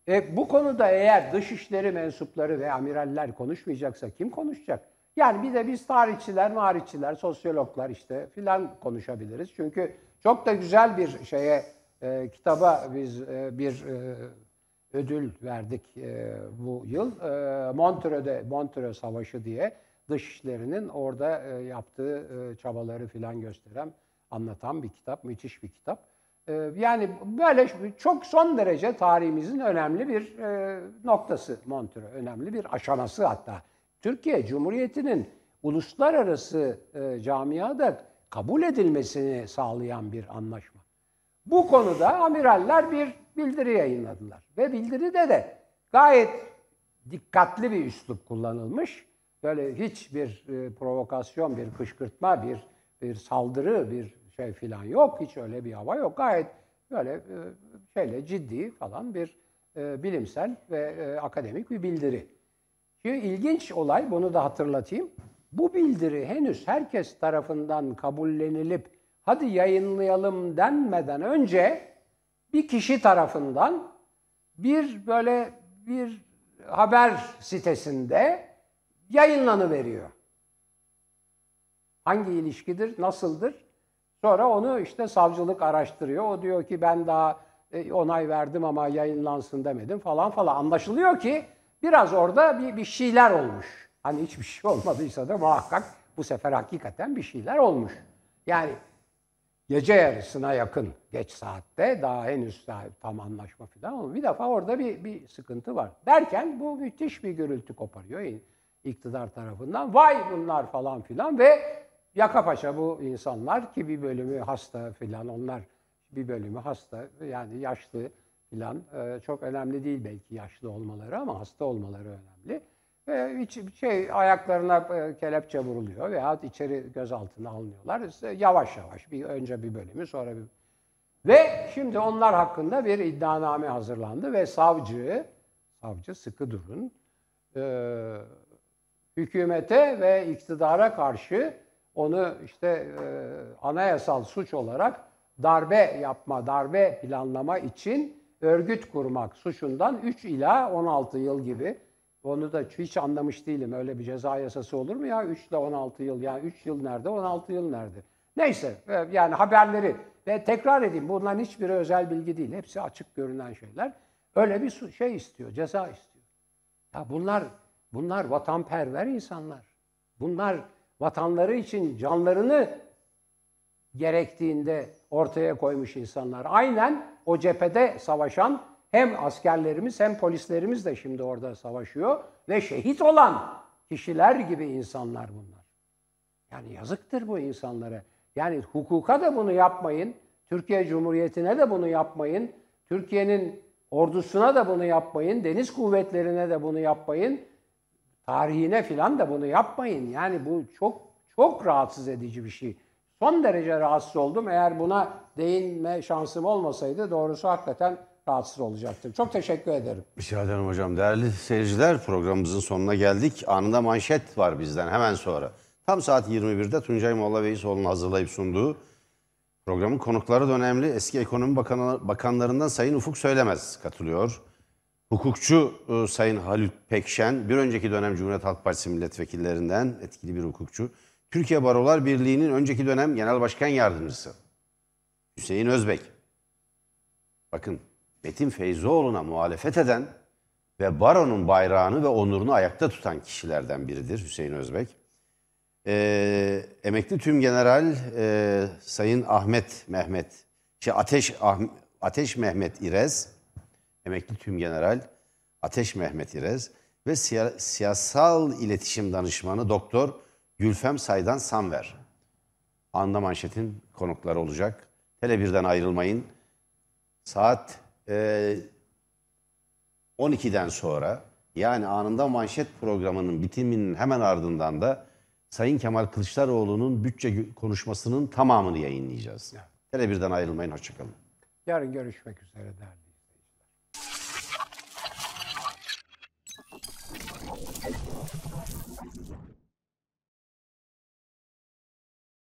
E, bu konuda eğer dışişleri mensupları ve amiraller konuşmayacaksa kim konuşacak? Yani bir de biz tarihçiler, marihçiler, sosyologlar işte filan konuşabiliriz. Çünkü çok da güzel bir şeye, e, kitaba biz e, bir e, ödül verdik e, bu yıl. E, Montreux'de, Montreux Savaşı diye dışişlerinin orada e, yaptığı e, çabaları filan gösteren, anlatan bir kitap, müthiş bir kitap. E, yani böyle çok son derece tarihimizin önemli bir e, noktası Montreux, önemli bir aşaması hatta. Türkiye Cumhuriyeti'nin uluslararası e, camiada kabul edilmesini sağlayan bir anlaşma. Bu konuda amiraller bir bildiri yayınladılar. Ve bildiride de gayet dikkatli bir üslup kullanılmış. Böyle hiçbir e, provokasyon, bir kışkırtma, bir bir saldırı, bir şey filan yok. Hiç öyle bir hava yok. Gayet böyle e, şeyle ciddi falan bir e, bilimsel ve e, akademik bir bildiri. Şimdi ilginç olay, bunu da hatırlatayım. Bu bildiri henüz herkes tarafından kabullenilip hadi yayınlayalım denmeden önce bir kişi tarafından bir böyle bir haber sitesinde yayınlanıveriyor. Hangi ilişkidir, nasıldır? Sonra onu işte savcılık araştırıyor. O diyor ki ben daha e, onay verdim ama yayınlansın demedim falan falan. Anlaşılıyor ki biraz orada bir, bir şeyler olmuş. Hani hiçbir şey olmadıysa da muhakkak bu sefer hakikaten bir şeyler olmuş. Yani gece yarısına yakın geç saatte daha henüz daha tam anlaşma falan olmuyor. Bir defa orada bir, bir sıkıntı var. Derken bu müthiş bir gürültü koparıyor iktidar tarafından. Vay bunlar falan filan ve yaka paça bu insanlar ki bir bölümü hasta filan onlar bir bölümü hasta yani yaşlı filan Ee, çok önemli değil belki yaşlı olmaları ama hasta olmaları önemli. Ve hiç şey ayaklarına e, kelepçe vuruluyor veya içeri gözaltına alınıyorlar. İşte yavaş yavaş bir önce bir bölümü sonra bir ve şimdi onlar hakkında bir iddianame hazırlandı ve savcı savcı sıkı durun e, hükümete ve iktidara karşı onu işte e, anayasal suç olarak darbe yapma, darbe planlama için örgüt kurmak suçundan 3 ila 16 yıl gibi. Onu da hiç anlamış değilim. Öyle bir ceza yasası olur mu ya? 3 ile 16 yıl. Yani 3 yıl nerede, 16 yıl nerede? Neyse e, yani haberleri ve tekrar edeyim bunların hiçbiri özel bilgi değil. Hepsi açık görünen şeyler. Öyle bir şey istiyor, ceza istiyor. Ya bunlar bunlar vatanperver insanlar. Bunlar vatanları için canlarını gerektiğinde ortaya koymuş insanlar. Aynen o cephede savaşan hem askerlerimiz hem polislerimiz de şimdi orada savaşıyor ve şehit olan kişiler gibi insanlar bunlar. Yani yazıktır bu insanlara. Yani hukuka da bunu yapmayın. Türkiye Cumhuriyeti'ne de bunu yapmayın. Türkiye'nin ordusuna da bunu yapmayın. Deniz kuvvetlerine de bunu yapmayın. Tarihine filan da bunu yapmayın. Yani bu çok çok rahatsız edici bir şey. Son derece rahatsız oldum. Eğer buna değinme şansım olmasaydı doğrusu hakikaten rahatsız olacaktım. Çok teşekkür ederim. Rica ederim hocam. Değerli seyirciler programımızın sonuna geldik. Anında manşet var bizden hemen sonra. Tam saat 21'de Tuncay Molla Veysoğlu'nun hazırlayıp sunduğu programın konukları da önemli. Eski ekonomi bakanı, bakanlarından Sayın Ufuk Söylemez katılıyor. Hukukçu e, Sayın Haluk Pekşen, bir önceki dönem Cumhuriyet Halk Partisi milletvekillerinden etkili bir hukukçu. Türkiye Barolar Birliği'nin önceki dönem Genel Başkan Yardımcısı Hüseyin Özbek. Bakın Metin Feyzoğlu'na muhalefet eden ve baronun bayrağını ve onurunu ayakta tutan kişilerden biridir Hüseyin Özbek. Ee, emekli tüm general e, Sayın Ahmet Mehmet, şey Ateş Ah- Ateş Mehmet İrez, emekli tüm general Ateş Mehmet İrez ve siya- siyasal iletişim danışmanı Doktor Gülfem Saydan Samver. Anda manşetin konukları olacak. Tele birden ayrılmayın. Saat e, 12'den sonra yani anında manşet programının bitiminin hemen ardından da Sayın Kemal Kılıçdaroğlu'nun bütçe konuşmasının tamamını yayınlayacağız. Tele birden ayrılmayın. Hoşçakalın. Yarın görüşmek üzere değerli.